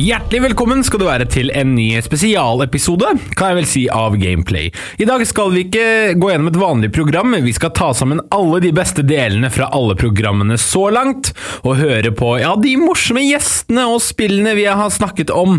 Hjertelig velkommen skal du være til en ny spesialepisode, kan jeg vel si, av Gameplay. I dag skal vi ikke gå gjennom et vanlig program, vi skal ta sammen alle de beste delene fra alle programmene så langt, og høre på ja, de morsomme gjestene og spillene vi har snakket om.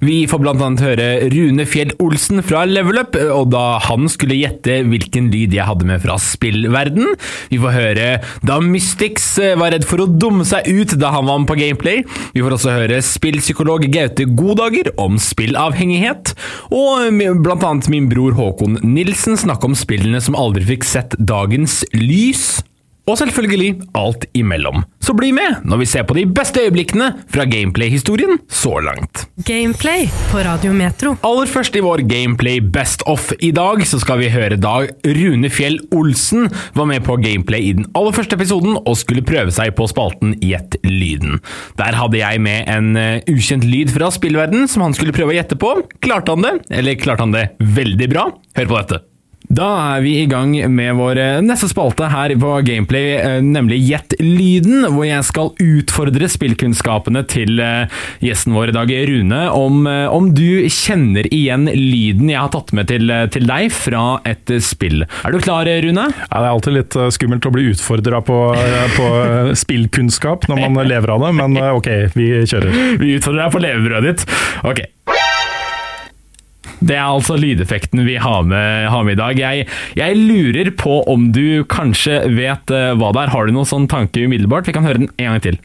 Vi får blant annet høre Rune Fjell Olsen fra Level Up, og da han skulle gjette hvilken lyd jeg hadde med fra spillverden. Vi får høre da Mystics var redd for å dumme seg ut da han var med på Gameplay. Vi får også høre spillpsykolog Gaute Godager om spillavhengighet, og blant annet min bror Håkon Nilsen snakke om spillene som aldri fikk sett dagens lys. Og selvfølgelig alt imellom. Så bli med når vi ser på de beste øyeblikkene fra gameplay-historien så langt. Gameplay på Radio Metro. Aller først i vår Gameplay Best Off i dag, så skal vi høre da Rune Fjell Olsen var med på Gameplay i den aller første episoden og skulle prøve seg på spalten Gjett lyden. Der hadde jeg med en uh, ukjent lyd fra spillverden som han skulle prøve å gjette på. Klarte han det? Eller klarte han det veldig bra? Hør på dette. Da er vi i gang med vår neste spalte her på Gameplay, nemlig Gjett lyden, hvor jeg skal utfordre spillkunnskapene til gjesten vår i dag, Rune, om, om du kjenner igjen lyden jeg har tatt med til, til, deg fra et spill. Er du klar, Rune? Ja, Det er alltid litt skummelt å bli utfordra på, på spillkunnskap når man lever av det, men ok, vi kjører. Vi utfordrer deg på levebrødet ditt. Ok. Det er altså lydeffekten vi har med, har med i dag. Jeg, jeg, lurer på om du kanskje vet uh, hva det er. Har du noen sånn tanke umiddelbart? Vi kan høre den en gang til.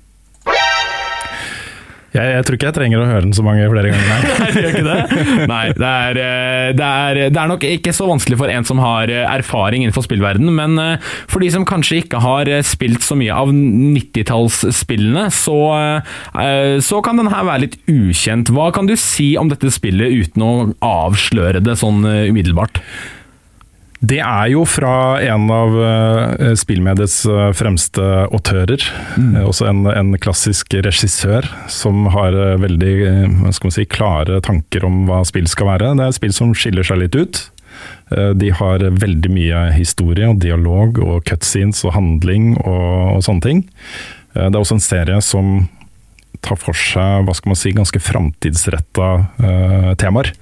Jeg, jeg, tror ikke jeg trenger å høre den så mange flere ganger. Nei, det gjør ikke det? Nei, det er, det, er, det er, nok ikke så vanskelig for en som har erfaring innenfor spillverden, men for de som kanskje ikke har spilt så mye av 90-tallsspillene, så, så kan den her være litt ukjent. Hva kan du si om dette spillet uten å avsløre det sånn umiddelbart? Det er jo fra en av uh, spillmediets uh, fremste autører. Mm. Uh, også en, en, klassisk regissør som har veldig si, klare tanker om hva spill skal være. Det er et spill som skiller seg litt ut. De har veldig mye historie og dialog og cutscenes og handling og, og sånne ting. Det er også en serie som tar for seg hva skal man si, ganske framtidsretta uh, temaer.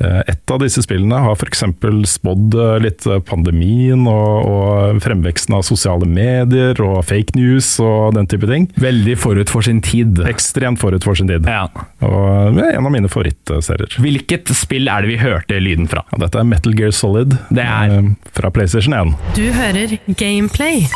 Uh, et av disse spillene har f.eks. spådd uh, litt pandemien og, og, fremveksten av sosiale medier og fake news og den type ting. Veldig forut for sin tid. Ekstremt forut for sin tid. Ja. Og en av mine favorittserier. Hvilket spill er det vi hørte lyden fra? Ja, dette er Metal Gear Solid det er... fra PlayStation 1. Du hører Gameplay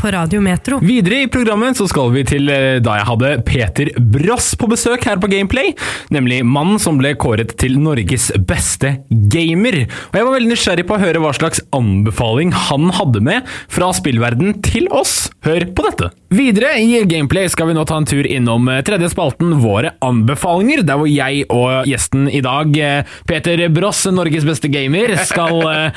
på Radio Metro. Videre i programmet så skal vi til da jeg hadde Peter Brass på besøk her på Gameplay. Nemlig mannen som ble kåret til Norges beste gamer. Og Jeg var veldig nysgjerrig på å høre hva slags anbefaling han hadde med fra spillverden til oss. Hør på dette. Videre i Gameplay skal vi nå ta en tur innom tredje spalten Våre anbefalinger, der hvor jeg og gjesten i dag, Peter Bross, Norges beste gamer, skal,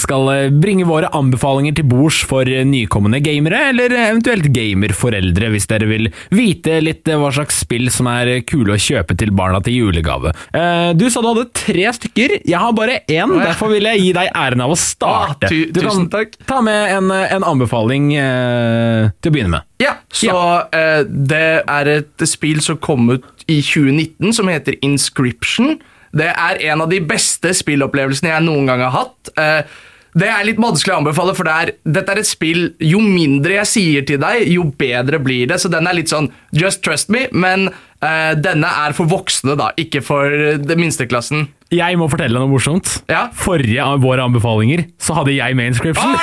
skal bringe våre anbefalinger til bords for nykommende gamere, eller eventuelt gamerforeldre, hvis dere vil vite litt hva slags spill som er kule å kjøpe til barna til julegave. Du sa du hadde tre stykker, jeg har bare én, derfor vil jeg gi deg æren av å starte. Ah, du kan ta med en, en anbefaling eh, til å begynne med. Ja, så. Eh, det er et spill som kom ut i 2019 som heter Inscription. Det er en av de beste spillopplevelsene jeg noen gang har hatt. Eh, det er litt vanskelig å anbefale, for det er, dette er et spill Jo mindre jeg sier til deg, jo bedre blir det. Så den er litt sånn just trust me, men uh, denne er for voksne, da, ikke for det minsteklassen. Jeg må fortelle deg noe morsomt. Ja? Forrige av våre anbefalinger så hadde jeg med inscription.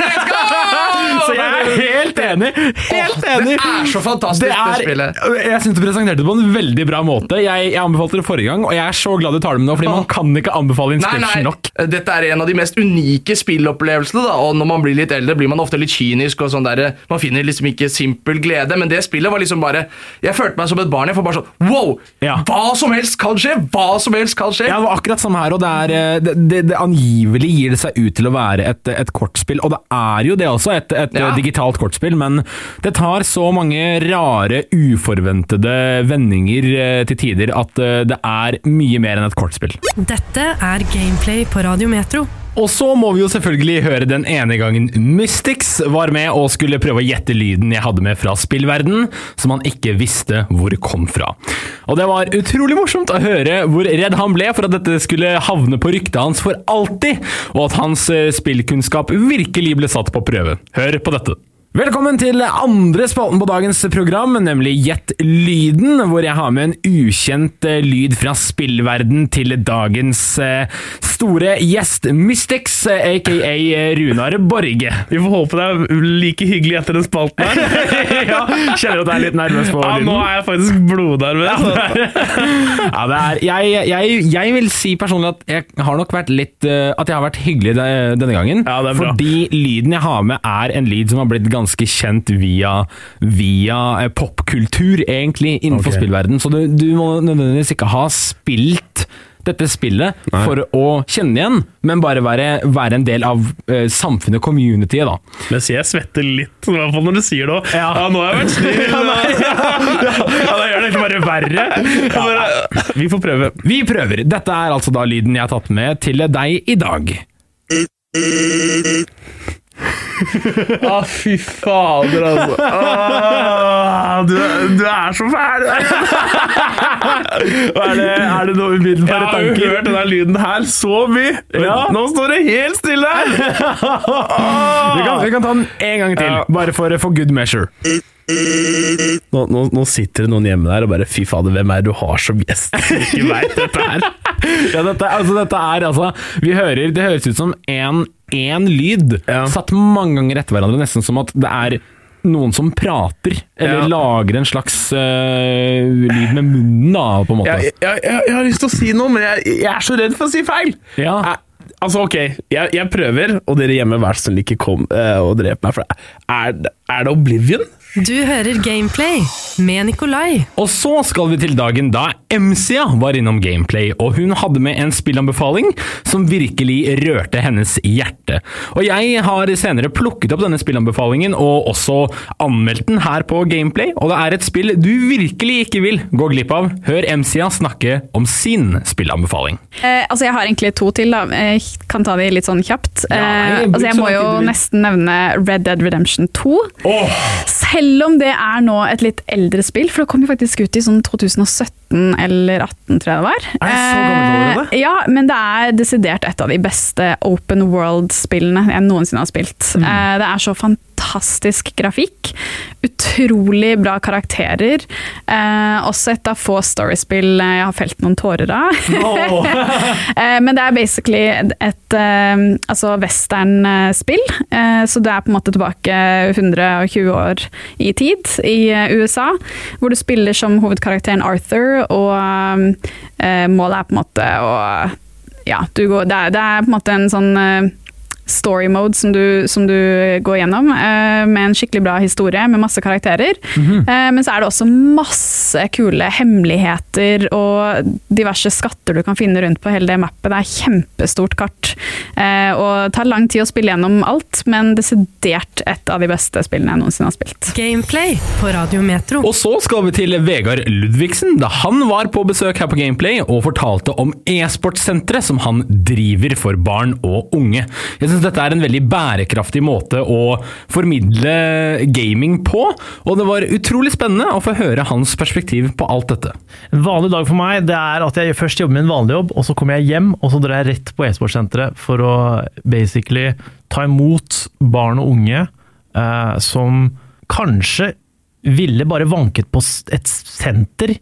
Helt enig! Helt Åh, enig! Det er så fantastisk, det, er, spillet. Jeg syns du presenterte det på en veldig bra måte. Jeg, jeg, anbefalte det forrige gang, og jeg er så glad du tar det med nå, fordi man kan ikke anbefale inscription nok. Dette er en av de mest unike spillopplevelsene, da, og når man blir litt eldre, blir man ofte litt kynisk og sånn der Man finner liksom ikke simpel glede, men det spillet var liksom bare Jeg følte meg som et barn. Jeg får bare sånn Wow! Ja. Hva som helst kan skje! Hva som helst kan skje! Ja, det var akkurat samme her, og det er eh, det, det, det angivelig gir det seg ut til å være et, et kortspill, og det er jo det også, et, et Ja. digitalt kortspill, men det tar så mange rare, uforventede vendinger eh, til tider at eh, det er mye mer enn et kortspill. Dette er Gameplay på Radio Metro. Og så må vi jo selvfølgelig høre den ene gangen Mystics var med og skulle prøve å gjette lyden jeg hadde med fra spillverden, som han ikke visste hvor kom fra. Og det var utrolig morsomt å høre hvor redd han ble for at dette skulle havne på ryktet hans for alltid, og at hans eh, spillkunnskap virkelig ble satt på prøve. Hør på dette. Velkommen til andre spalten på dagens program, nemlig Gjett lyden, hvor jeg har med en ukjent eh, lyd fra spillverden til dagens eh, store gjest, Mystics, aka Runar Borge. Vi får håpe det er like hyggelig etter den spalten her. ja, kjenner du at du er litt nervøs på Ja, lyden? nå er jeg faktisk blodnervøs. Ja, det er, jeg, jeg, jeg vil si personlig at jeg har nok vært litt eh, At jeg har vært hyggelig denne gangen. Ja, det er bra. fordi lyden jeg har med, er en lyd som har blitt ganske kjent via, via eh, popkultur, egentlig, innenfor okay. spillverden. Så du, du må nødvendigvis ikke ha spilt dette spillet for å kjenne igjen, men bare være, være en del av uh, samfunnet, communityet, da. Mens jeg svetter litt, i hvert fall når du sier det òg. Ja. Ja. nå har jeg vært snill. ja, da gjør det bare verre. Vi får prøve. Vi prøver. Dette er altså da lyden jeg har tatt med til deg i dag. Å, fy fader, altså. Ah, du, du er så fæl! Er det, er det noe Jeg har jo hørt denne lyden her så mye. Ja. Nå står det helt stille her! Vi kan, vi kan ta den en gang til, bare for, for good measure. Nå, nå, nå sitter det noen hjemme der og bare Fy fader, hvem er det du har som gjest? Ikke veit dette her. Ja, dette, altså, dette er altså Vi hører Det høres ut som en, en lyd Ja. satt mange ganger etter hverandre, nesten som at det er noen som prater, eller Ja. lager en slags uh, lyd med munnen, da, på en måte. Jeg, jeg, jeg, jeg har lyst til å si noe, men jeg, er så redd for å si feil. Ja. Eh, altså, ok, jeg, jeg prøver, og dere hjemme, vær så snill, ikke kom uh, og drep meg. For er, er det Oblivion? Du hører Gameplay med Nikolai. Og så skal vi til dagen da MCA var innom Gameplay, og hun hadde med en spillanbefaling som virkelig rørte hennes hjerte. Og jeg har senere plukket opp denne spillanbefalingen og også anmeldt den her på Gameplay, og det er et spill du virkelig ikke vil gå glipp av. Hør MCA snakke om sin spillanbefaling. Eh, altså Jeg har egentlig to til. da. Jeg kan ta de litt sånn kjapt. Ja, eh, altså Jeg må jo nesten nevne Red Dead Redemption 2. Selv om det er nå et litt eldre spill, for det kom jo faktisk ut i sånn 2017 eller 2018, tror jeg det var. Er det så gammelt? Eh, ja, men det er desidert et av de beste open world-spillene jeg noensinne har spilt. Mm. Eh, det er så fantastisk grafikk. Utrolig bra karakterer. Eh, også et av få storiespill jeg har felt noen tårer av. Eh, Men det er basically et eh, altså western-spill. Eh, Så det er på en måte tilbake 120 år i tid i eh, USA. Hvor du spiller som hovedkarakteren Arthur, og eh, målet er på en måte å Ja, du går, det, er, det er på en måte en sånn eh, story mode som du, som du går gjennom, eh, med en skikkelig bra historie med masse karakterer. Eh, men så er det også masse kule hemmeligheter og diverse skatter du kan finne rundt på hele det mappet. Det er kjempestort kart. Eh, og det tar lang tid å spille gjennom alt, men desidert et av de beste spillene jeg noensinne har spilt. Gameplay på Radio Metro. Og så skal vi til Vegard Ludvigsen, da han var på besøk her på Gameplay og fortalte om e-sportsenteret som han driver for barn og unge. Jeg syns dette er en veldig bærekraftig måte å formidle gaming på, og det var utrolig spennende å få høre hans perspektiv på alt dette. En vanlig dag for meg det er at jeg først jobber med en vanlig jobb, og så kommer jeg hjem og så drar jeg rett på e-sportsenteret for å basically ta imot barn og unge eh, som kanskje ville bare vanket på et senter,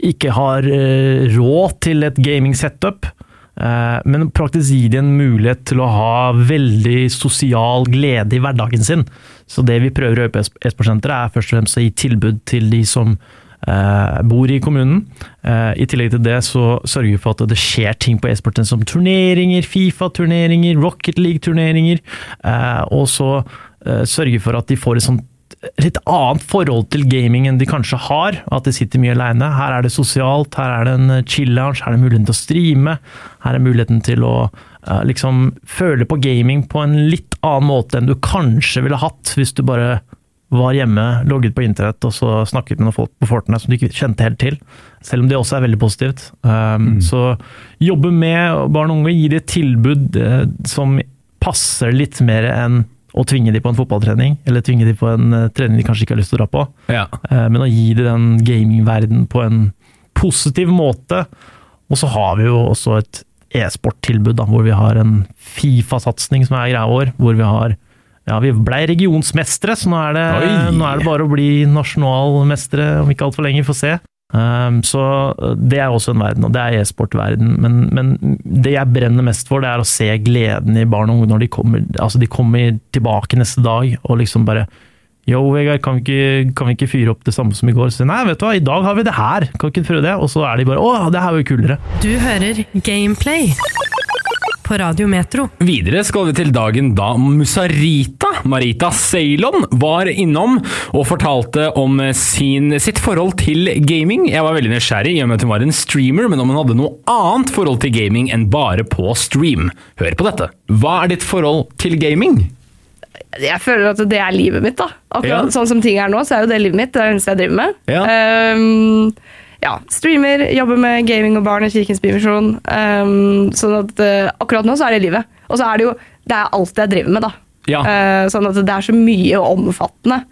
ikke har eh, råd til et gaming-setup, eh, men praktisk gir de en mulighet til å ha veldig sosial glede i hverdagen sin. Så det vi prøver å gjøre på e-sportsenteret er først og fremst å gi tilbud til de som eh, bor i kommunen. Eh, I tillegg til det så sørger vi for at det skjer ting på e-sporten som turneringer, Fifa-turneringer, Rocket League-turneringer, eh, og så sørger sørge for at de får et sånt litt annet forhold til gaming enn de kanskje har, at de sitter mye alene. Her er det sosialt, her er det en eh, chill-lounge, her er det muligheten til å streame, her er muligheten til å uh, liksom føle på gaming på en litt annen måte enn du kanskje ville hatt hvis du bare var hjemme, logget på internett og så snakket med noen folk på Fortnite som du ikke kjente helt til. Selv om det også er veldig positivt. Um, Så jobbe med barn og unge, gi dem et tilbud uh, som passer litt mer enn å tvinge dem på en fotballtrening, eller tvinge dem på en eh, trening de kanskje ikke har lyst til å dra på. Ja. Eh, Men å gi dem den gamingverdenen på en positiv måte. Og så har vi jo også et e-sporttilbud, hvor vi har en Fifa-satsing som er greia vår. Hvor vi har ja, vi blei regionsmestere, så nå er, det, nå er det bare å bli nasjonalmestere om ikke altfor lenge. Vi får se. Um, så det er også en verden, og det er e-sportverden. Men, men det jeg brenner mest for, det er å se gleden i barn og unge når de kommer, altså de kommer tilbake neste dag og liksom bare Yo, Vegard, kan vi, ikke, kan vi ikke fyre opp det samme som i går? Så, Nei, vet du hva, i dag har vi det her. Kan vi ikke prøve det? Og så er de bare Å, det her var jo kulere. Du hører Gameplay på Radio Metro. Videre skal vi til dagen da Musarita, Marita Ceylon, var innom og fortalte om sin, sitt forhold til gaming. Jeg var veldig nysgjerrig i og med at hun var en streamer, men om hun hadde noe annet forhold til gaming enn bare på stream. Hør på dette. Hva er ditt forhold til gaming? Jeg føler at det er livet mitt. da. Akkurat Ja. sånn som ting er nå, så er jo det livet mitt. Det er det eneste jeg driver med. Ja. Ehm, ja, Streamer, jobber med gaming og barn i Kirkens Bymisjon. Um, sånn at uh, akkurat nå så er det livet. Og så er det jo det er alt jeg driver med, da. Ja. Uh, sånn at det er så mye og omfattende.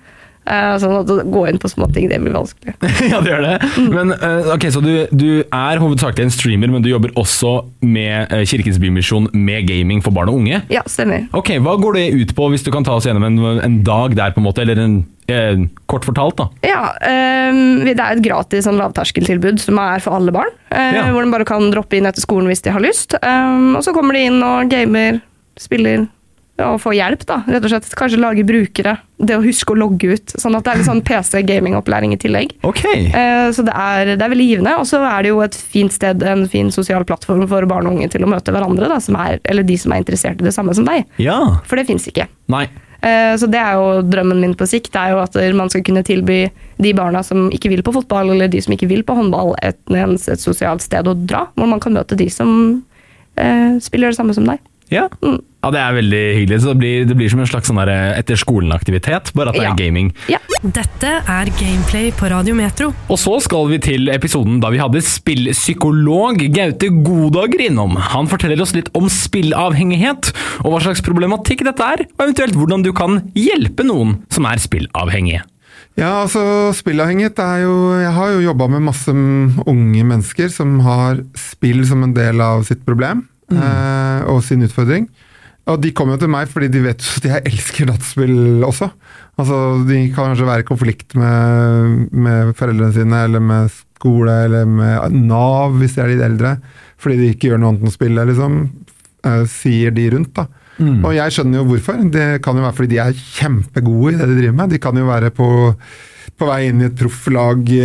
Eh, sånn at å gå inn på småting, det blir vanskelig. ja, det gjør det. Men, eh, ok, Så du, du er hovedsakelig en streamer, men du jobber også med eh, Kirkens Bymisjon med gaming for barn og unge? Ja, stemmer. Ok, Hva går det ut på, hvis du kan ta oss gjennom en, en dag der, på en måte, eller en, eh, kort fortalt? da? Ja, ehm, det er et gratis sånn lavterskeltilbud som er for alle barn. eh, Ja. Hvor de bare kan droppe inn etter skolen hvis de har lyst. Ehm, og så kommer de inn og gamer, spiller og få hjelp, da. Rett og slett. Kanskje lage brukere. Det å huske å logge ut. Sånn at det er litt sånn PC-gamingopplæring i tillegg. Ok. Eh, Så det er, det er veldig givende. Og så er det jo et fint sted, en fin sosial plattform for barn og unge til å møte hverandre, da, som er, eller de som er interessert i det samme som deg. Ja. For det fins ikke. Nei. Eh, Så det er jo drømmen min på sikt. Det er jo at man skal kunne tilby de barna som ikke vil på fotball, eller de som ikke vil på håndball, et, et sosialt sted å dra, hvor man kan møte de som eh, spiller det samme som deg. Ja. Mm. ja, det er veldig hyggelig. Så det blir, det blir som en slags sånn eh, etter skolen-aktivitet, bare at det Ja. er gaming. Ja. Dette er Gameplay på Radio Metro. Og så skal vi til episoden da vi hadde spillpsykolog Gaute Godager innom. Han forteller oss litt om spillavhengighet, og hva slags problematikk dette er, og eventuelt hvordan du kan hjelpe noen som er spillavhengige. Ja, altså spillavhengighet er jo Jeg har jo jobba med masse unge mennesker som har spill som en del av sitt problem eh, og sin utfordring. Og de kommer jo til meg fordi de vet at jeg elsker dataspill også. Altså, De kan kanskje være i konflikt med, med foreldrene sine, eller med skole, eller med Nav hvis de er litt eldre, fordi de ikke gjør noe annet enn å spille, liksom. eh, sier de rundt, da. Og jeg skjønner jo hvorfor. Det kan jo være fordi de er kjempegode i det de driver med. De kan jo være på, på vei inn i et profflag i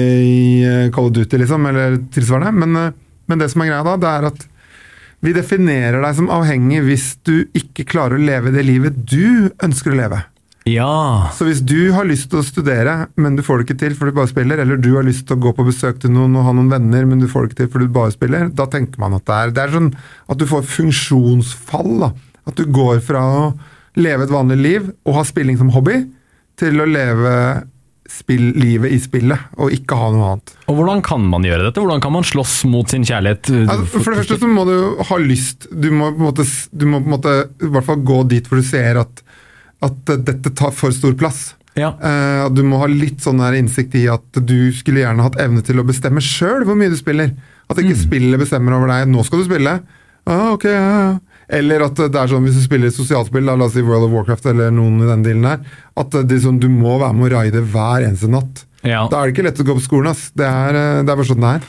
eh, Call of Duty, liksom, eller tilsvarende. Men, eh, men det som er greia da, det er at vi definerer deg som avhengig hvis du ikke klarer å leve det livet du ønsker å leve. Ja. Så hvis du har lyst til å studere, men du får det ikke til fordi du bare spiller, eller du har lyst til å gå på besøk til noen og ha noen venner, men du får det ikke til fordi du bare spiller, da tenker man at det er Det er sånn at du får funksjonsfall. da. At du går fra å leve et vanlig liv og ha spilling som hobby, til å leve spill, livet i spillet, og ikke ha noe annet. Og hvordan kan man gjøre dette? Hvordan kan man slåss mot sin kjærlighet? Altså, for det første så må du ha lyst. Du må måte, du må på en måte i hvert fall gå dit hvor du ser at, at dette tar for stor plass. Ja. Eh, du må ha litt sånn her innsikt i at du skulle gjerne hatt evne til å bestemme sjøl hvor mye du spiller. At ikke spillet bestemmer over deg. 'Nå skal du spille'. Ah, ok, ja, ja. Eller at det er sånn hvis du spiller sosialspill, la oss si World of Warcraft eller noen i den dealen her, at det er sånn, du må være med å raide hver eneste natt. Ja. Da er det ikke lett å gå på skolen. ass. Det er, eh, det er bare sånn det er.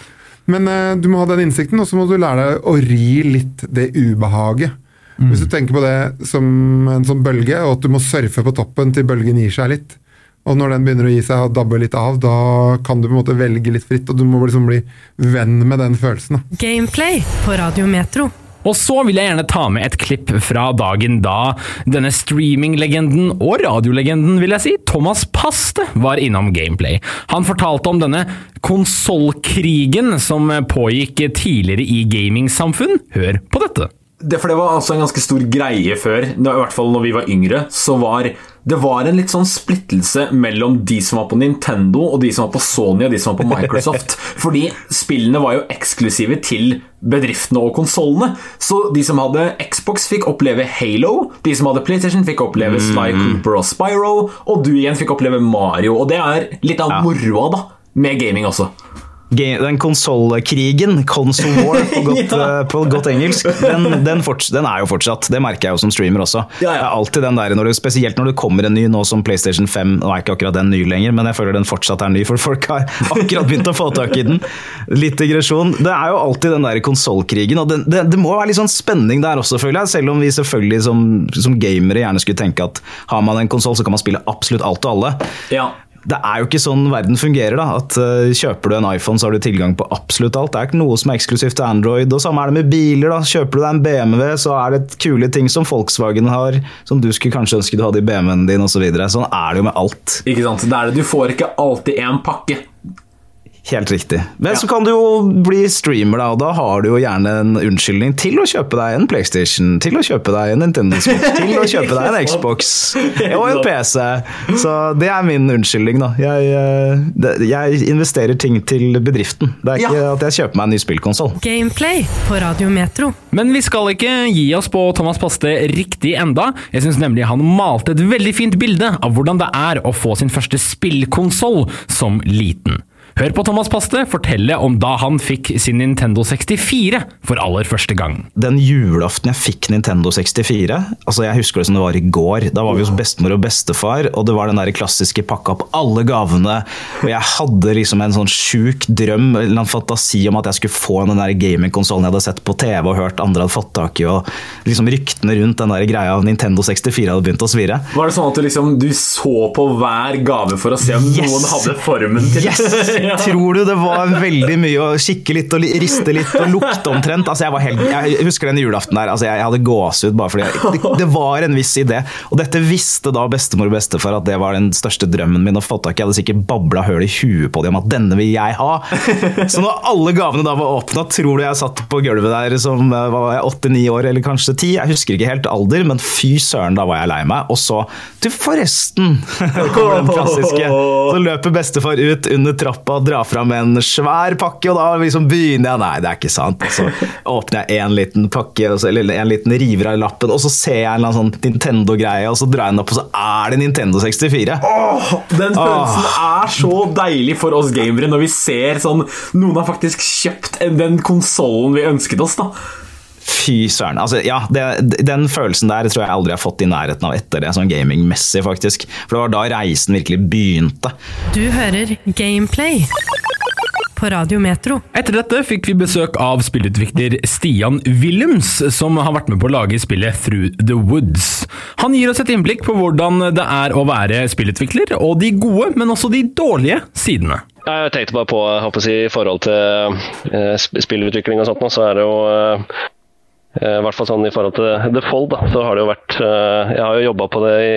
Men uh, du må ha den innsikten, og så må du lære deg å ri litt det ubehaget. Hvis du tenker på det som en sånn bølge, og at du må surfe på toppen til bølgen gir seg litt. Og når den begynner å gi seg og dabbe litt av, da kan du på en måte velge litt fritt, og du må liksom bli venn med den følelsen. da. Gameplay på Radio Metro. Og så vil jeg gjerne ta med et klipp fra dagen da denne streaminglegenden og radiolegenden, vil jeg si, Thomas Paste var innom Gameplay. Han fortalte om denne konsollkrigen som pågikk tidligere i gamingsamfunn. Hør på dette. Det, for det var altså en ganske stor greie før, i hvert fall når vi var yngre. Så var det var en litt sånn splittelse mellom de som var på Nintendo, og de som var på Sony og de som var på Microsoft. Fordi spillene var jo eksklusive til bedriftene og konsollene. Så de som hadde Xbox, fikk oppleve Halo. De som hadde PlayStation, fikk oppleve Sly Cooper og Spyro. Og du igjen fikk oppleve Mario. Og det er litt av moroa, da, med gaming også. Den konsollkrigen, console war på godt, Ja. eh, på godt engelsk, den, den, forts- den er jo fortsatt. Det merker jeg jo som streamer også. Ja, ja. Det alltid den der, når du, Spesielt når det kommer en ny nå som PlayStation 5. Nå er ikke akkurat den ny lenger, men jeg føler den fortsatt er ny, for folk har akkurat begynt å få tak i den. Litt digresjon. Det er jo alltid den der konsollkrigen, og det, det, det må være litt sånn spenning der også, føler jeg. Selv om vi selvfølgelig som, som gamere gjerne skulle tenke at har man en konsoll, så kan man spille absolutt alt og alle. Ja. Det er jo ikke sånn verden fungerer. da, at uh, Kjøper du en iPhone, så har du tilgang på absolutt alt. Det er ikke noe som er eksklusivt til Android. og Samme er det med biler. da, Kjøper du deg en BMW, så er det kule ting som Volkswagen har, som du skulle kanskje ønske du hadde i BMW-en din osv. Så sånn er det jo med alt. Ikke sant? Det er det. Du får ikke alltid én pakke. Helt riktig. Men så kan du jo bli streamer, da, og da har du jo gjerne en unnskyldning til å kjøpe deg en PlayStation, til å kjøpe deg en Nintendo Switch, til å kjøpe deg en Xbox og en PC. Så det er min unnskyldning, da. Jeg, eh, jeg investerer ting til bedriften. Det er ikke at jeg kjøper meg en ny spillkonsoll. Gameplay på Radio Metro. Men vi skal ikke gi oss på Thomas Paste riktig enda. Jeg syns nemlig han malte et veldig fint bilde av hvordan det er å få sin første spillkonsoll som liten. Hør på Thomas Paste fortelle om da han fikk sin Nintendo 64 for aller første gang. Den julaften jeg fikk Nintendo 64, altså jeg husker det som det var i går. Da var vi hos bestemor og bestefar, og det var den der klassiske pakka opp alle gavene. Og jeg hadde liksom en sånn sjuk drøm, en fantasi om at jeg skulle få den der gamingkonsollen jeg hadde sett på TV og hørt andre hadde fått tak i, og liksom ryktene rundt den der greia av Nintendo 64 hadde begynt å svire. Var det sånn at du liksom du så på hver gave for å se om Yes! noen hadde formen til Yes! Ja. Tror du det var veldig mye å kikke litt og riste litt og lukte omtrent? Altså, jeg, var helt, jeg husker den julaften der, altså, jeg, jeg hadde gåsehud bare fordi jeg, det, det var en viss idé. Og dette visste da bestemor og bestefar at det var den største drømmen min å få tak i. Jeg hadde sikkert babla høl i huet på dem om at denne vil jeg ha. Så når alle gavene da var åpna, tror du jeg satt på gulvet der som eh, var åtte-ni år, eller kanskje ti? Jeg husker ikke helt alder, men fy søren, da var jeg lei meg. Og så Du, forresten! Så løper bestefar ut under trappa og drar fram en svær pakke, og da liksom begynner jeg Nei, det er ikke sant. Og så åpner jeg en liten pakke, så- eller en liten river av lappen, og så ser jeg en eller annen sånn Nintendo-greie, og så drar jeg den opp, og så er det Nintendo 64. Åh, den følelsen er så deilig for oss gamere når vi ser sånn Noen har faktisk kjøpt den konsollen vi ønsket oss, da. Fy søren. Altså, ja, det, den følelsen der tror jeg aldri jeg har fått i nærheten av etter det, sånn gamingmessig, faktisk. For det var da reisen virkelig begynte. Du hører Gameplay på Radio Metro. Etter dette fikk vi besøk av spillutvikler Stian Willems, som har vært med på å lage spillet Through the Woods. Han gir oss et innblikk på hvordan det er å være spillutvikler, og de gode, men også de dårlige sidene. Jeg tenkte bare på i forhold til eh, spillutvikling og sånt, så er det jo eh, I hvert fall sånn i forhold til The Fold, da, så har det jo vært eh, Jeg har jo jobba på det i,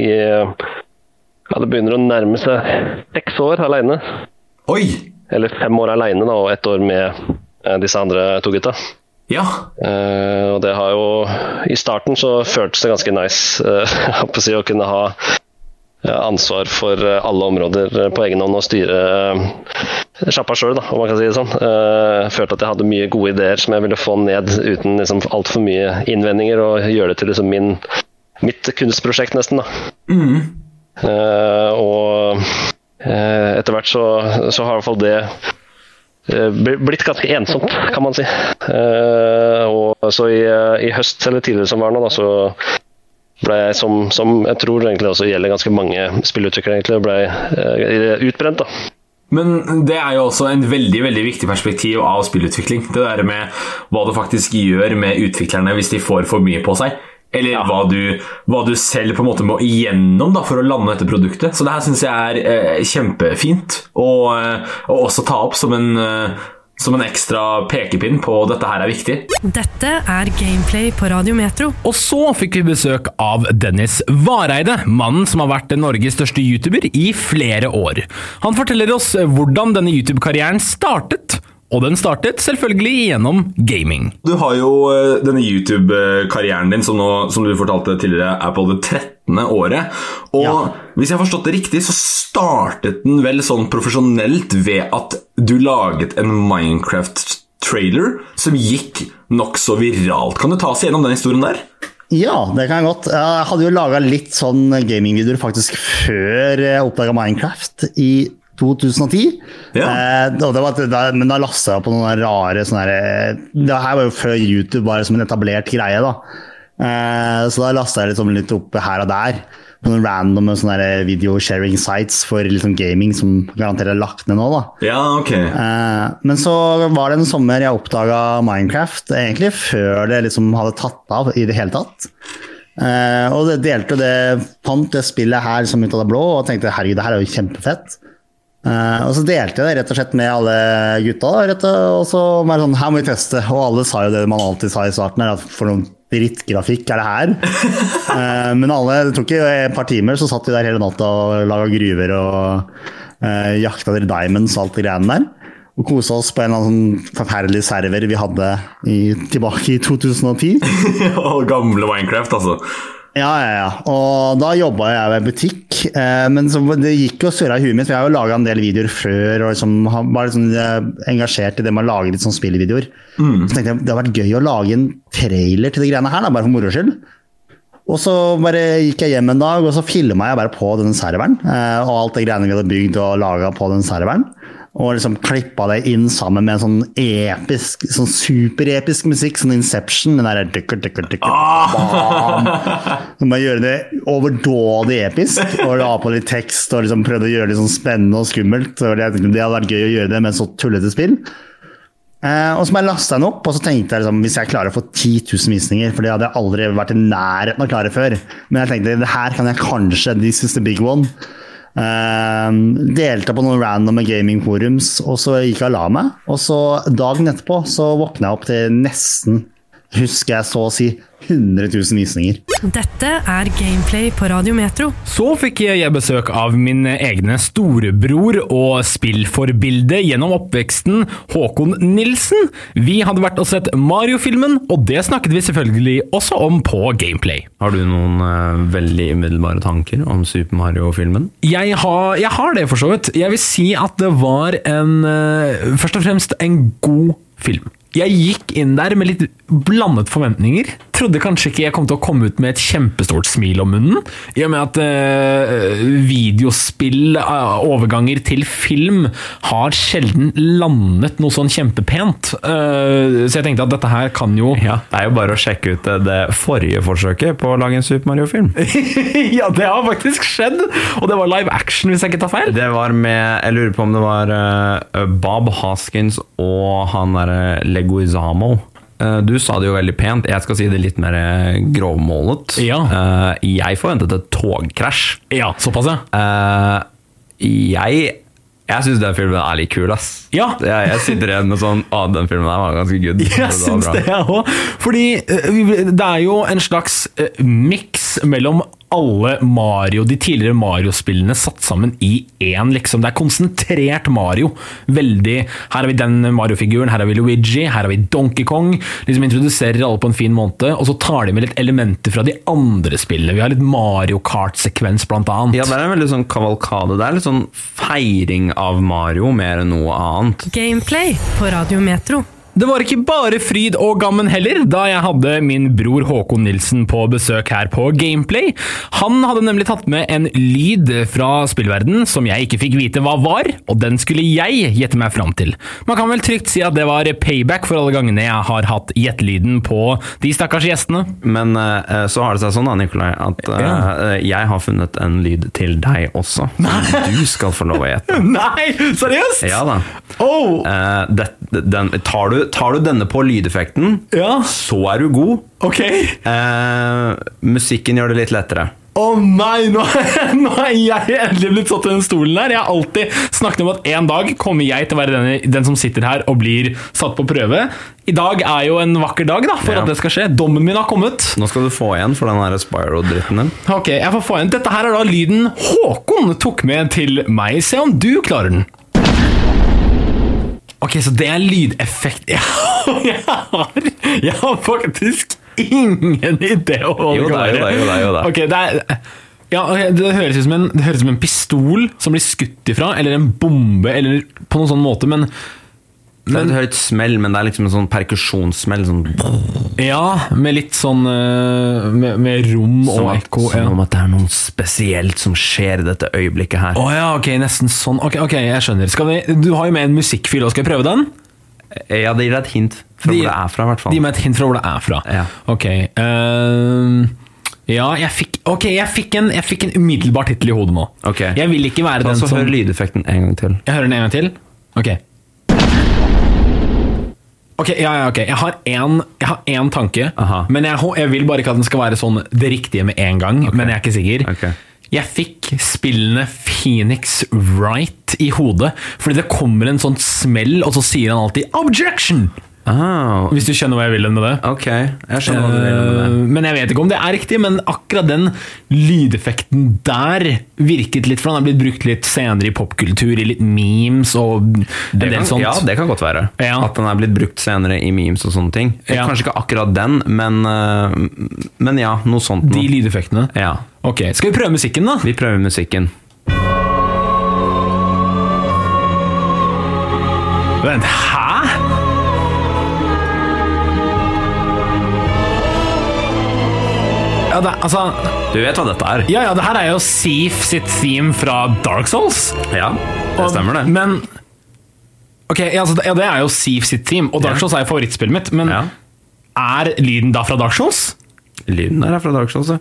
i Ja, det begynner å nærme seg seks år aleine. Eller fem år aleine, og ett år med eh, disse andre to gutta. Ja. Uh, og det har jo I starten så føltes det ganske nice uh, å kunne ha eh, ansvar for eh, alle områder eh, på egen hånd og styre eh, sjappa sjøl, om man kan si det sånn. Eh, følte at jeg hadde mye gode ideer som jeg ville få ned uten liksom, altfor mye innvendinger, og gjøre det til liksom, min, mitt kunstprosjekt, nesten. da. Mm. og eh, etter hvert så, så har i hvert fall det eh, blitt ganske ensomt, kan man si. Eh, og så i, i høst, eller tidligere som var nå, da, så ble som, som jeg tror egentlig også gjelder ganske mange spillutviklere, egentlig, ble eh, utbrent. da. Men det er jo også en veldig veldig viktig perspektiv av spillutvikling. Det der med hva du faktisk gjør med utviklerne hvis de får for mye på seg. Eller hva, du, hva du selv på en måte må igjennom da, for å lande dette produktet. Så det her syns jeg er eh, kjempefint å eh, å også ta opp som en, eh, som en ekstra pekepinn på dette her er viktig. Dette er Gameplay på Radio Metro. Og så fikk vi besøk av Dennis Vareide, mannen som har vært Norges største YouTuber i flere år. Han forteller oss hvordan denne YouTube-karrieren startet, og den startet selvfølgelig gjennom gaming. Du har jo eh, denne YouTube-karrieren din, som, nå, som du fortalte tidligere, er på det 13. året. Og hvis jeg har forstått det riktig, så startet den vel sånn profesjonelt ved at du laget en Minecraft-trailer som gikk nokså viralt. Kan du ta oss gjennom den historien der? Ja, det kan jeg godt. Jeg hadde jo laga litt sånn gamingvideoer faktisk før jeg oppdaga Minecraft i 2010. Eh, og det var, da, men da lasta jeg på noen rare sånne her, Det her var jo før YouTube var som en etablert greie. da. Eh, så da lasta jeg liksom litt opp her og der. På noen random sånne video-sharing sites for liksom gaming som garantert er lagt ned nå. da. Ja, ok. Eh, men så var det en sommer jeg oppdaga Minecraft, egentlig før det liksom hadde tatt av i det hele tatt. Eh, og det delte det, fant det spillet her som ut av det blå og tenkte herregud, det her er jo kjempefett. Eh, og så delte jeg det rett og slett med alle gutta. Da, og, så var det sånn, her må vi teste. Og alle sa jo det man alltid sa i starten, at for noen drittgrafikk er det her. uh, men alle, det tok ikke et par timer, så satt vi der hele natta og laga gruver og uh, jakta etter diamonds og alt det greiene der. Og kosa oss på en eller annen sånn forferdelig server vi hadde i, tilbake i 2010. og Gamle Minecraft, altså. Ja, ja, ja. Og da jobba jeg ved butikk. Eh, men så, det gikk jo surra i huet mitt, for jeg har jo laga en del videoer før og liksom, var liksom, eh, engasjert i det med å lage litt sånn spillvideoer. Så tenkte jeg det hadde vært gøy å lage en trailer til de greiene her, da, bare for moro skyld. Og så bare gikk jeg hjem en dag, og så filma jeg bare på den serveren. eh, Og alt det greiene vi hadde bygd og laga på den serveren. Og liksom klippa det inn sammen med en sånn episk, sånn superepisk musikk, sånn Inception. Den der dykker, dykker, dykker, bam. Så bare gjøre det overdådig episk, og la på litt tekst og liksom prøvde å gjøre det sånn spennende og skummelt. Jeg tenkte det hadde vært gøy å gjøre det med et så tullete spill. Eh, og så lasta jeg den opp, og så tenkte jeg liksom, hvis jeg klarer å få 10 000 visninger For det hadde jeg aldri vært i nærheten av å klare før. Men jeg tenkte det her kan jeg kanskje This is the big one. Eh, delte på noen random gamingforums, og så gikk jeg og la meg. Og så dagen etterpå så våkna jeg opp til nesten, husker jeg så å si, 100 000 visninger. Dette er Gameplay på Radio Metro. Så fikk jeg besøk av min egne storebror og spillforbilde gjennom oppveksten, Håkon Nilsen. Vi hadde vært og sett Mario-filmen, og det snakket vi selvfølgelig også om på Gameplay. Har du noen uh, veldig umiddelbare tanker om Super Mario-filmen? Jeg har, jeg har det, for så vidt. Jeg vil si at det var en uh, Først og fremst en god film. Jeg gikk inn der med litt blandet forventninger. Trodde kanskje ikke jeg kom til å komme ut med et kjempestort smil om munnen. I og med at eh, videospill, eh, overganger til film, har sjelden landet noe sånn kjempepent. Eh, så jeg tenkte at dette her kan jo Ja, Det er jo bare å sjekke ut eh, det forrige forsøket på å lage en Super Mario-film. ja, det har faktisk skjedd! Og det var live action, hvis jeg ikke tar feil. Det var med Jeg lurer på om det var eh, Bob Hoskins og han derre Leguizamo. Eh, Du sa det jo veldig pent, jeg skal si det litt mer eh, grovmålet. Ja. Jeg forventet et togkrasj. Ja, såpass, ja. Jeg jeg syns den filmen er litt kul, ass. Ja. Jeg, jeg sitter igjen med sånn Å, den filmen der var ganske good. Jeg syns det, jeg òg. Fordi eh, det er jo en slags eh, miks mellom alle Mario, de tidligere Mario-spillene satt sammen i én, liksom. Det er konsentrert Mario. Veldig Her har vi den Mario-figuren, her har vi Luigi, her har vi Donkey Kong. Liksom Introduserer alle på en fin måte, og så tar de med litt elementer fra de andre spillene. Vi har litt Mario Kart-sekvens, blant annet. Ja, det er en veldig sånn kavalkade. Det er litt sånn feiring av Mario mer enn noe annet. Gameplay på Radio Metro. Det var ikke bare fryd og gammen heller, da jeg hadde min bror Håkon Nilsen på besøk her på Gameplay. Han hadde nemlig tatt med en lyd fra spillverden som jeg ikke fikk vite hva var, og den skulle jeg gjette meg fram til. Man kan vel trygt si at det var payback for alle gangene jeg har hatt gjettelyden på de stakkars gjestene. Men eh, så har det seg sånn da, Nikolai, at eh, jeg har funnet en lyd til deg også. Som du skal få lov å gjette. Nei, seriøst? Ja da. Eh, det, den, tar, du, tar du denne på lydeffekten, så er du god. Ok. Eh, musikken gjør det litt lettere. Å nei, nå, nå er jeg endelig blitt satt i den stolen her. Jeg har alltid snakket om at en dag kommer jeg til å være den, den som sitter her og blir satt på prøve. I dag er jo en vakker dag da, for Ja. at det skal skje. Dommen min har kommet. Nå skal du få igjen for den Spyro-dritten din. Ok, jeg får få igjen. Dette her er da lyden Håkon tok med til meg. Se om du klarer den. Ok, så det er lydeffekt Ja, jeg har, jeg har faktisk ingen idé om hva det kan jo da, jo da, jo da. Okay, det er ja, det høres ut som en, det høres ut som en pistol som blir skutt ifra, eller en bombe, eller på noen sånn måte, men Det er et høyt smell, men det er liksom en sånn perkusjonssmell. Sånn, Ja, med litt sånn eh, Med, med rom og at, ekko. som Ja. om at det er noe spesielt som skjer i dette øyeblikket her. Oh, ja, ok, nesten sånn. Ok, ok, jeg skjønner. Skal vi, du har jo med en musikkfil, og skal jeg prøve den? Ja, det gir deg et hint fra de, hvor det er fra, hvert fall. Gi meg et hint fra hvor det er fra. Ja. Ok. Uh, ja, jeg fikk, ok, jeg fikk, en, jeg fikk en umiddelbar tittel i hodet nå. Ok. Jeg vil ikke være Ta den så som Hør lydeffekten en gang til. Jeg hører den en gang til. Ok. Ok, ja, ja, ok. Jeg har én, jeg har én tanke, Aha. men jeg, jeg vil bare ikke at den skal være sånn det riktige med en gang. Men jeg er ikke sikker. Okay. Jeg fikk spillene Phoenix Wright i hodet, fordi det kommer en sånn smell, og så sier han alltid 'objection'! Ah, Hvis du skjønner hva jeg vil med det. ok, jeg skjønner hva du vil med det. Eh, Men jeg vet ikke om det er riktig, men akkurat den lydeffekten der virket litt, for den har blitt brukt litt senere i popkultur, i litt memes og en Det del kan, sånt. ja, det kan godt være. Ja. At den er blitt brukt senere i memes og sånne ting. Ja. Kanskje ikke akkurat den, men, eh, men ja, noe sånt. De lydeffektene. Ja. Ok, Skal vi prøve musikken, da? Vi prøver musikken. Vent, hæ? Ja, det, altså Du vet hva dette er? Ja, ja, det her er jo Seaf sitt theme fra Dark Souls. Ja, det stemmer det. Men Ok, ja, altså, ja, det er jo Seaf sitt theme, og Dark Ja. Souls er jo favorittspillet mitt. Men Ja. er lyden da fra Dark Souls? Lyden der er fra Dark Souls, ja.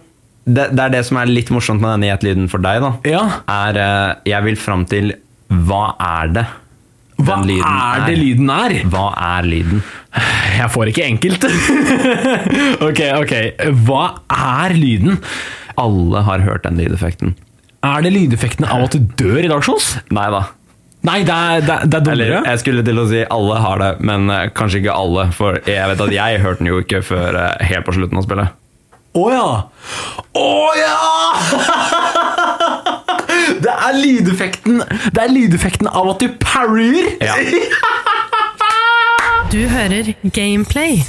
Det, det er det som er litt morsomt med denne gjettelyden for deg, da. Ja. Er eh, Jeg vil fram til Hva er det? Hva lyden er det lyden er? Hva er lyden? Jeg får ikke enkelt. ok, ok. Hva er lyden? Alle har hørt den lydeffekten. Er det lydeffekten av at du dør i Dark Souls? Nei da. Nei, det er, det er, det er Eller, jeg skulle til å si alle har det, men eh, kanskje ikke alle. For jeg vet at jeg hørte den jo ikke før eh, helt på slutten av spillet. Å ja! Å ja! Det er lydeffekten Det er lydeffekten av at du parryer! Ja. Du hører Gameplay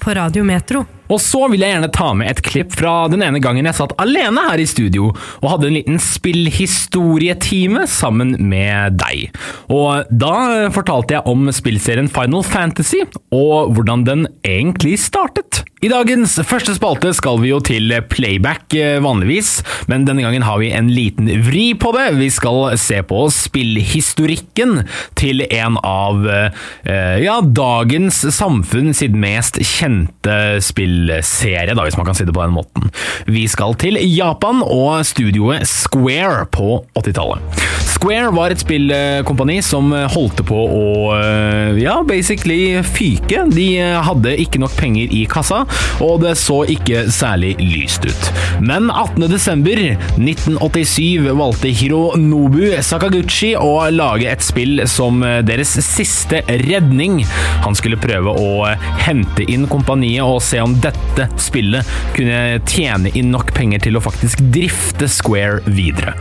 på Radio Metro. Og så vil jeg gjerne ta med et klipp fra den ene gangen jeg satt alene her i studio og hadde en liten spillhistorietime sammen med deg. Og da fortalte jeg om spillserien Final Fantasy, og hvordan den egentlig startet. I dagens første spalte skal vi jo til playback eh, vanligvis, men denne gangen har vi en liten vri på det. Vi skal se på spillhistorikken til en av eh, ja, dagens samfunn sitt mest kjente spillserie, da, hvis man kan si det på den måten. Vi skal til Japan og studioet Square på 80-tallet. Square var et spillkompani som holdt på å eh, ja, basically fyke. De hadde ikke nok penger i kassa, og det så ikke særlig lyst ut. Men 18.12.1987 valgte Hironobu Sakaguchi å lage et spill som deres siste redning. Han skulle prøve å hente inn kompaniet og se om dette spillet kunne tjene inn nok penger til å faktisk drifte Square videre.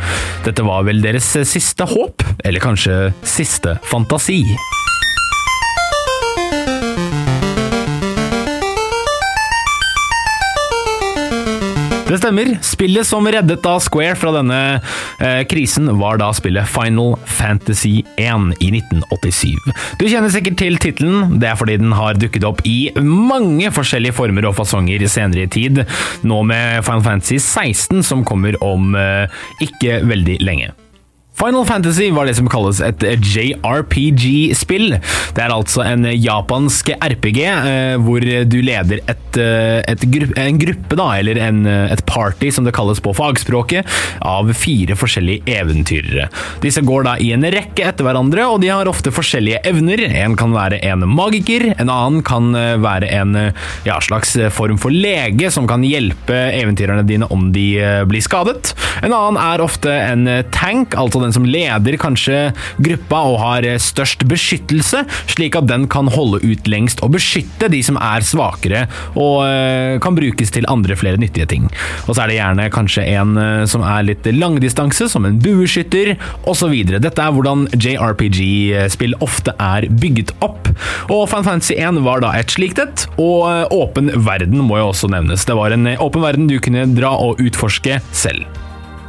Dette var vel deres siste håp, eller kanskje siste fantasi. Det stemmer. Spillet som reddet da Square fra denne eh, krisen, var da spillet Final Fantasy 1 i 1987. Du kjenner sikkert til tittelen. Det er fordi den har dukket opp i mange forskjellige former og fasonger senere i tid. Nå med Final Fantasy 16, som kommer om eh, ikke veldig lenge. Final Fantasy var det som kalles et JRPG-spill. Det er altså en japansk RPG eh, hvor du leder et, eh, et gru en gruppe, da, eller en, eh, et party, som det kalles på fagspråket, av fire forskjellige eventyrere. Disse går da i en rekke etter hverandre, og de har ofte forskjellige evner. En kan være en magiker, en annen kan være en ja, slags form for lege som kan hjelpe eventyrerne dine om de blir skadet. En annen er ofte en tank, altså den den som leder kanskje gruppa og har eh, størst beskyttelse, slik at den kan holde ut lengst og beskytte de som er svakere, og eh, kan brukes til andre flere nyttige ting. Og så er det gjerne kanskje en eh, som er litt langdistanse, som en bueskytter, osv. Dette er hvordan JRPG-spill ofte er bygget opp. Og Fan Fantasy 1 var da et slikt et, og åpen verden må jo også nevnes. Det var en åpen verden du kunne dra og utforske selv.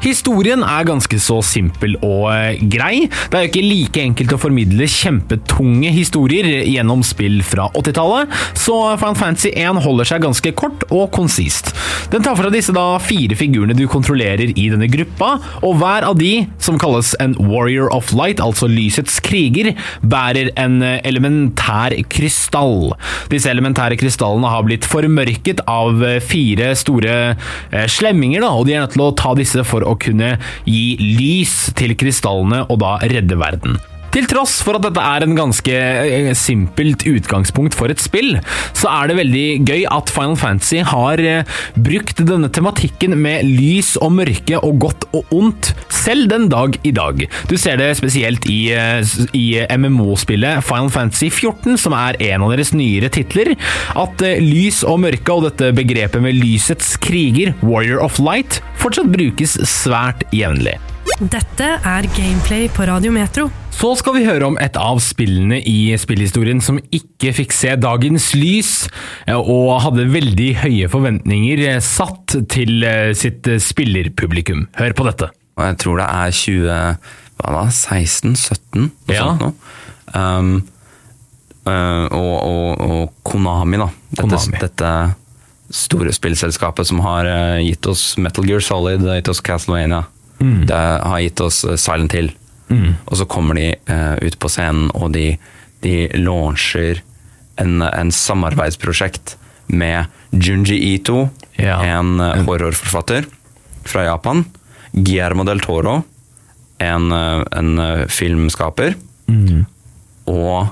Historien er ganske så simpel og eh, grei. Det er jo ikke like enkelt å formidle kjempetunge historier gjennom spill fra 80-tallet, så Final Fantasy 1 holder seg ganske kort og konsist. Den tar fra disse da fire figurene du kontrollerer i denne gruppa, og hver av de, som kalles en Warrior of Light, altså lysets kriger, bærer en eh, elementær krystall. Disse elementære krystallene har blitt formørket av eh, fire store slemminger, da, og de er nødt til å ta disse for å kunne gi lys til krystallene og da redde verden. Til tross for at dette er en ganske eh, simpelt utgangspunkt for et spill, så er det veldig gøy at Final Fantasy har eh, brukt denne tematikken med lys og mørke og godt og ondt, selv den dag i dag. Du ser det spesielt i, eh, i MMO-spillet Final Fantasy 14, som er en av deres nyere titler, at lys og mørke og dette begrepet med lysets kriger, Warrior of Light, fortsatt brukes svært jevnlig. Dette er Gameplay på Radio Metro. Så skal vi høre om et av spillene i spillhistorien som ikke fikk se dagens lys, eh, og hadde veldig høye forventninger eh, satt til eh, sitt spillerpublikum. Hør på dette. Jeg tror det er 2016-17, noe Ja. sånt noe. Um, uh, og, og, og Konami, da. Dette, Konami. dette store spillselskapet som har uh, gitt oss Metal Gear Solid, gitt oss Castlevania, Mm. det har gitt oss uh, Silent Hill. Mm. Og så kommer de uh, ut på scenen, og de, de launcher en, en samarbeidsprosjekt med Junji Ito, en uh, horrorforfatter fra Japan. Guillermo del Toro, en, en filmskaper. Mm. Og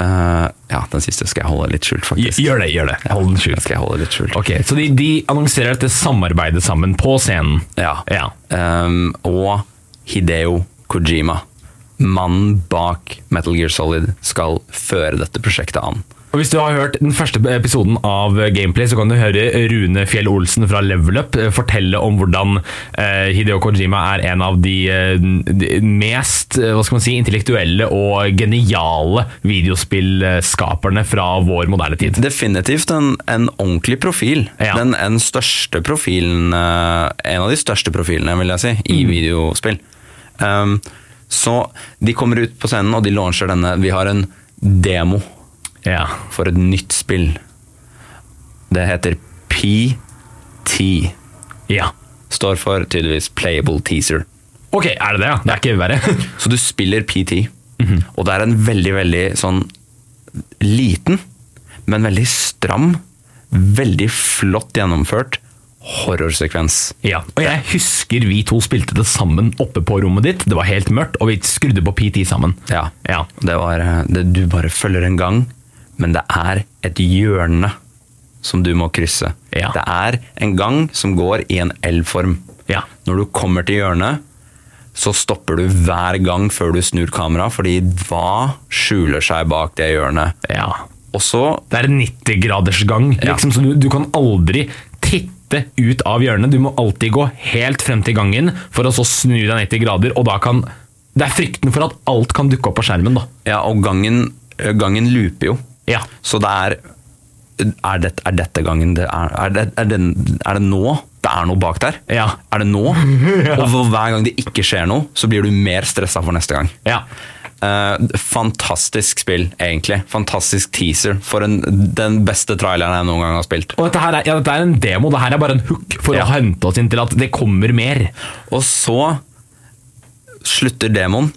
uh, Ja, den siste skal jeg holde litt skjult, faktisk. Gjør det, gjør det. Hold den skjult. Skal jeg holde litt skjult. Ok, Så de, de annonserer dette samarbeidet sammen på scenen. Ja. Um, og Hideo Kojima, mannen bak Metal Gear Solid, skal føre dette prosjektet an. Og Hvis du har hørt den første episoden av Gameplay, så kan du høre Rune Fjell Olsen fra Level Up eh, fortelle om hvordan eh, Hideo Kojima er en av de, eh, de mest hva skal man si, intellektuelle og geniale videospillskaperne fra vår moderne tid. Definitivt en, en ordentlig profil. Den en største profilen En av de største profilene, vil jeg si, i Mm. videospill. Um, så de kommer ut på scenen, og de launcher denne. Vi har en demo for et nytt spill. Det heter PT. Ja. Står for tydeligvis Playable Teaser. Ok, er det det? ja? Det er ikke verre. Så du spiller PT, og det er en veldig, veldig sånn liten, men veldig stram, veldig flott gjennomført horrorsekvens. Ja, og jeg husker vi to spilte det sammen oppe på rommet ditt. Det var helt mørkt, og vi skrudde på PT sammen. Ja, Det var, eh, det, du bare følger en gang, men det er et hjørne som du må krysse. Det er en gang som går i en L-form. Når du kommer til hjørnet, så stopper du hver gang før du snur kamera, fordi hva skjuler seg bak det hjørnet? Og så Det er en 90-gradersgang, liksom, så du, du kan aldri titte ut av hjørnet. Du må alltid gå helt frem til gangen for å så snu deg 90 grader, og da kan Det er frykten for at alt kan dukke opp på skjermen, da. Ja, og gangen, gangen looper jo. Så det er er, det, er dette gangen det er, er, det, er, det, er det nå det er noe bak der? Er det nå? Og for hver gang det ikke skjer noe, så blir du mer stressa for neste gang. Eh, fantastisk spill, egentlig. Fantastisk teaser. For en, den beste traileren jeg noen gang har spilt. Og dette, er, ja, dette er en demo, det her er bare en hook for å hente oss inn til at det kommer mer. Og så slutter demoen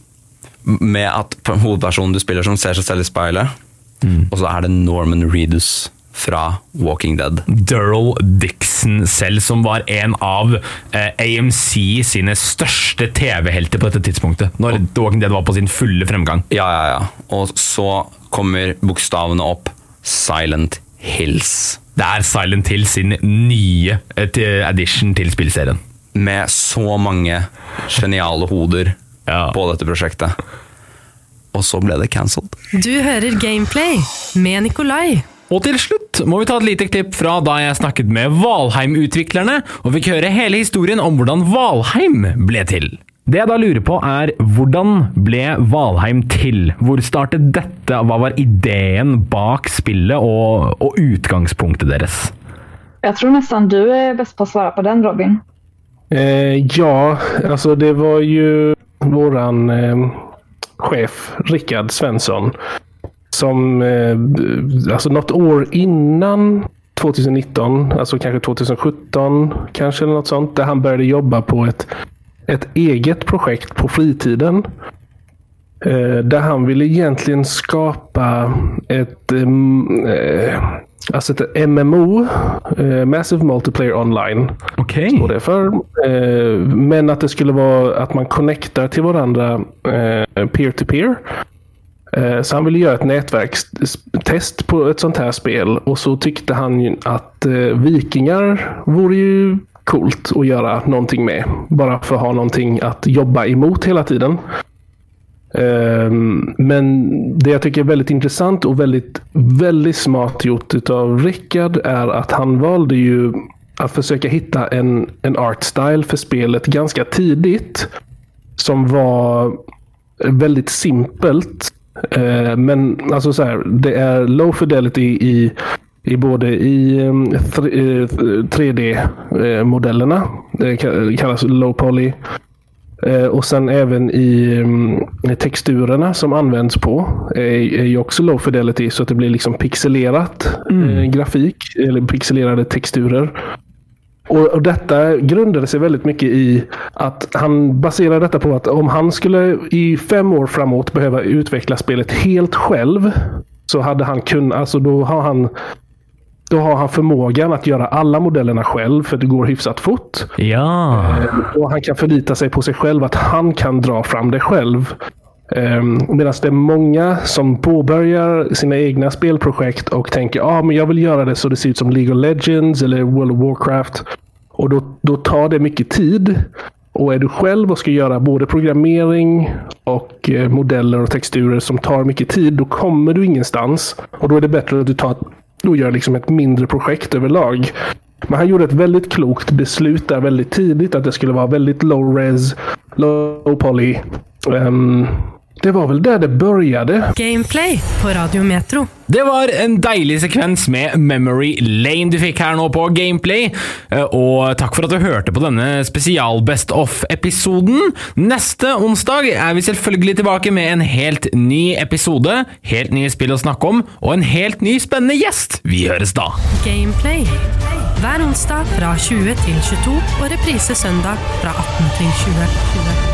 med at hovedpersonen du spiller som ser seg selv i speilet, og så er det Norman Reedus fra Walking Dead. Daryl Dixon selv, som var en av eh, AMC sine største TV-helter på dette tidspunktet. Når og, Walking Dead var på sin fulle fremgang. Ja, ja, ja. Og så kommer bokstavene opp Silent Hills. Det er Silent Hills sin nye edition til- addition til spillserien. Med så mange geniale hoder på dette prosjektet. Og så ble det cancelled. Du hører Gameplay med Nikolai. Og til slutt må vi ta et lite klipp fra da jeg snakket med Valheim-utviklerne, og fikk høre hele historien om hvordan Valheim ble til. Det jeg da lurer på er, hvordan ble Valheim til? Hvor startet dette? Hva var ideen bak spillet og, og utgangspunktet deres? Jeg tror nesten du er best på å svare på den Robin. Eh, ja, altså det var jo våran eh, chef Rickard Svensson som eh, alltså något år innan 2019, alltså kanske 2017 kanske eller något sånt, där han började jobba på ett, ett eget projekt på fritiden. Eh, där han ville egentligen skapa ett, eh, alltså et MMO, uh, Massive Multiplayer Online. okay. Står det for. Uh, men at det skulle være at man connecter til hverandre eh, peer-to-peer. Eh, Så han ville gjøre et nettverkstest på et sånt her spel og så tykte han at att vikingar vore ju coolt å gjøre noe med. Bare for å ha noe å jobbe imot hele tiden. Ehm, Men det jag tycker är väldigt intressant och väldigt, väldigt smart gjort av Rickard är att han valde ju att försöka hitta en, en art style för spelet ganska tidigt. Som var väldigt simpelt. Eh, Men alltså så här, det är low fidelity i, i både i 3D-modellerna. Det kallas low poly. Eh, Och sen även i mm, texturerna som används på är, ju också low fidelity så att det blir liksom pixelerat mm. grafik eller pixelerade texturer. Och, och detta grundade sig väldigt mycket i att han baserar detta på att om han skulle i fem år framåt behöva utveckla spelet helt själv så hade han kunnat, alltså då har han då har han förmågan att göra alla modellerna själv för det går hyfsat fort. Ja. Och han kan förlita sig på sig själv att han kan dra fram det själv. Um, Medan det är många som påbörjar sina egna spelprojekt och tänker ah, men jag vill göra det så det ser ut som League of Legends eller World of Warcraft. Och då, då tar det mycket tid. Och är du själv och ska göra både programmering och eh, modeller och texturer som tar mycket tid, då kommer du ingenstans. Och då är det bättre att du tar, då gör liksom ett mindre projekt överlag. Men han gjorde ett väldigt klokt beslut där väldigt tidigt att det skulle vara väldigt low res, low poly. Ehm, det var vel der det begynte. Gameplay på Radio Metro. Det var en deilig sekvens med Memory Lane du fikk her nå på Gameplay. Eh, Og takk for at du hørte på denne spesial Best Off-episoden. Neste onsdag er vi selvfølgelig tilbake med en helt ny episode, helt nye spill å snakke om, og en helt ny spennende gjest. Vi høres da. Gameplay. Hver onsdag fra 20 til 22 og reprise søndag fra 18 til 20.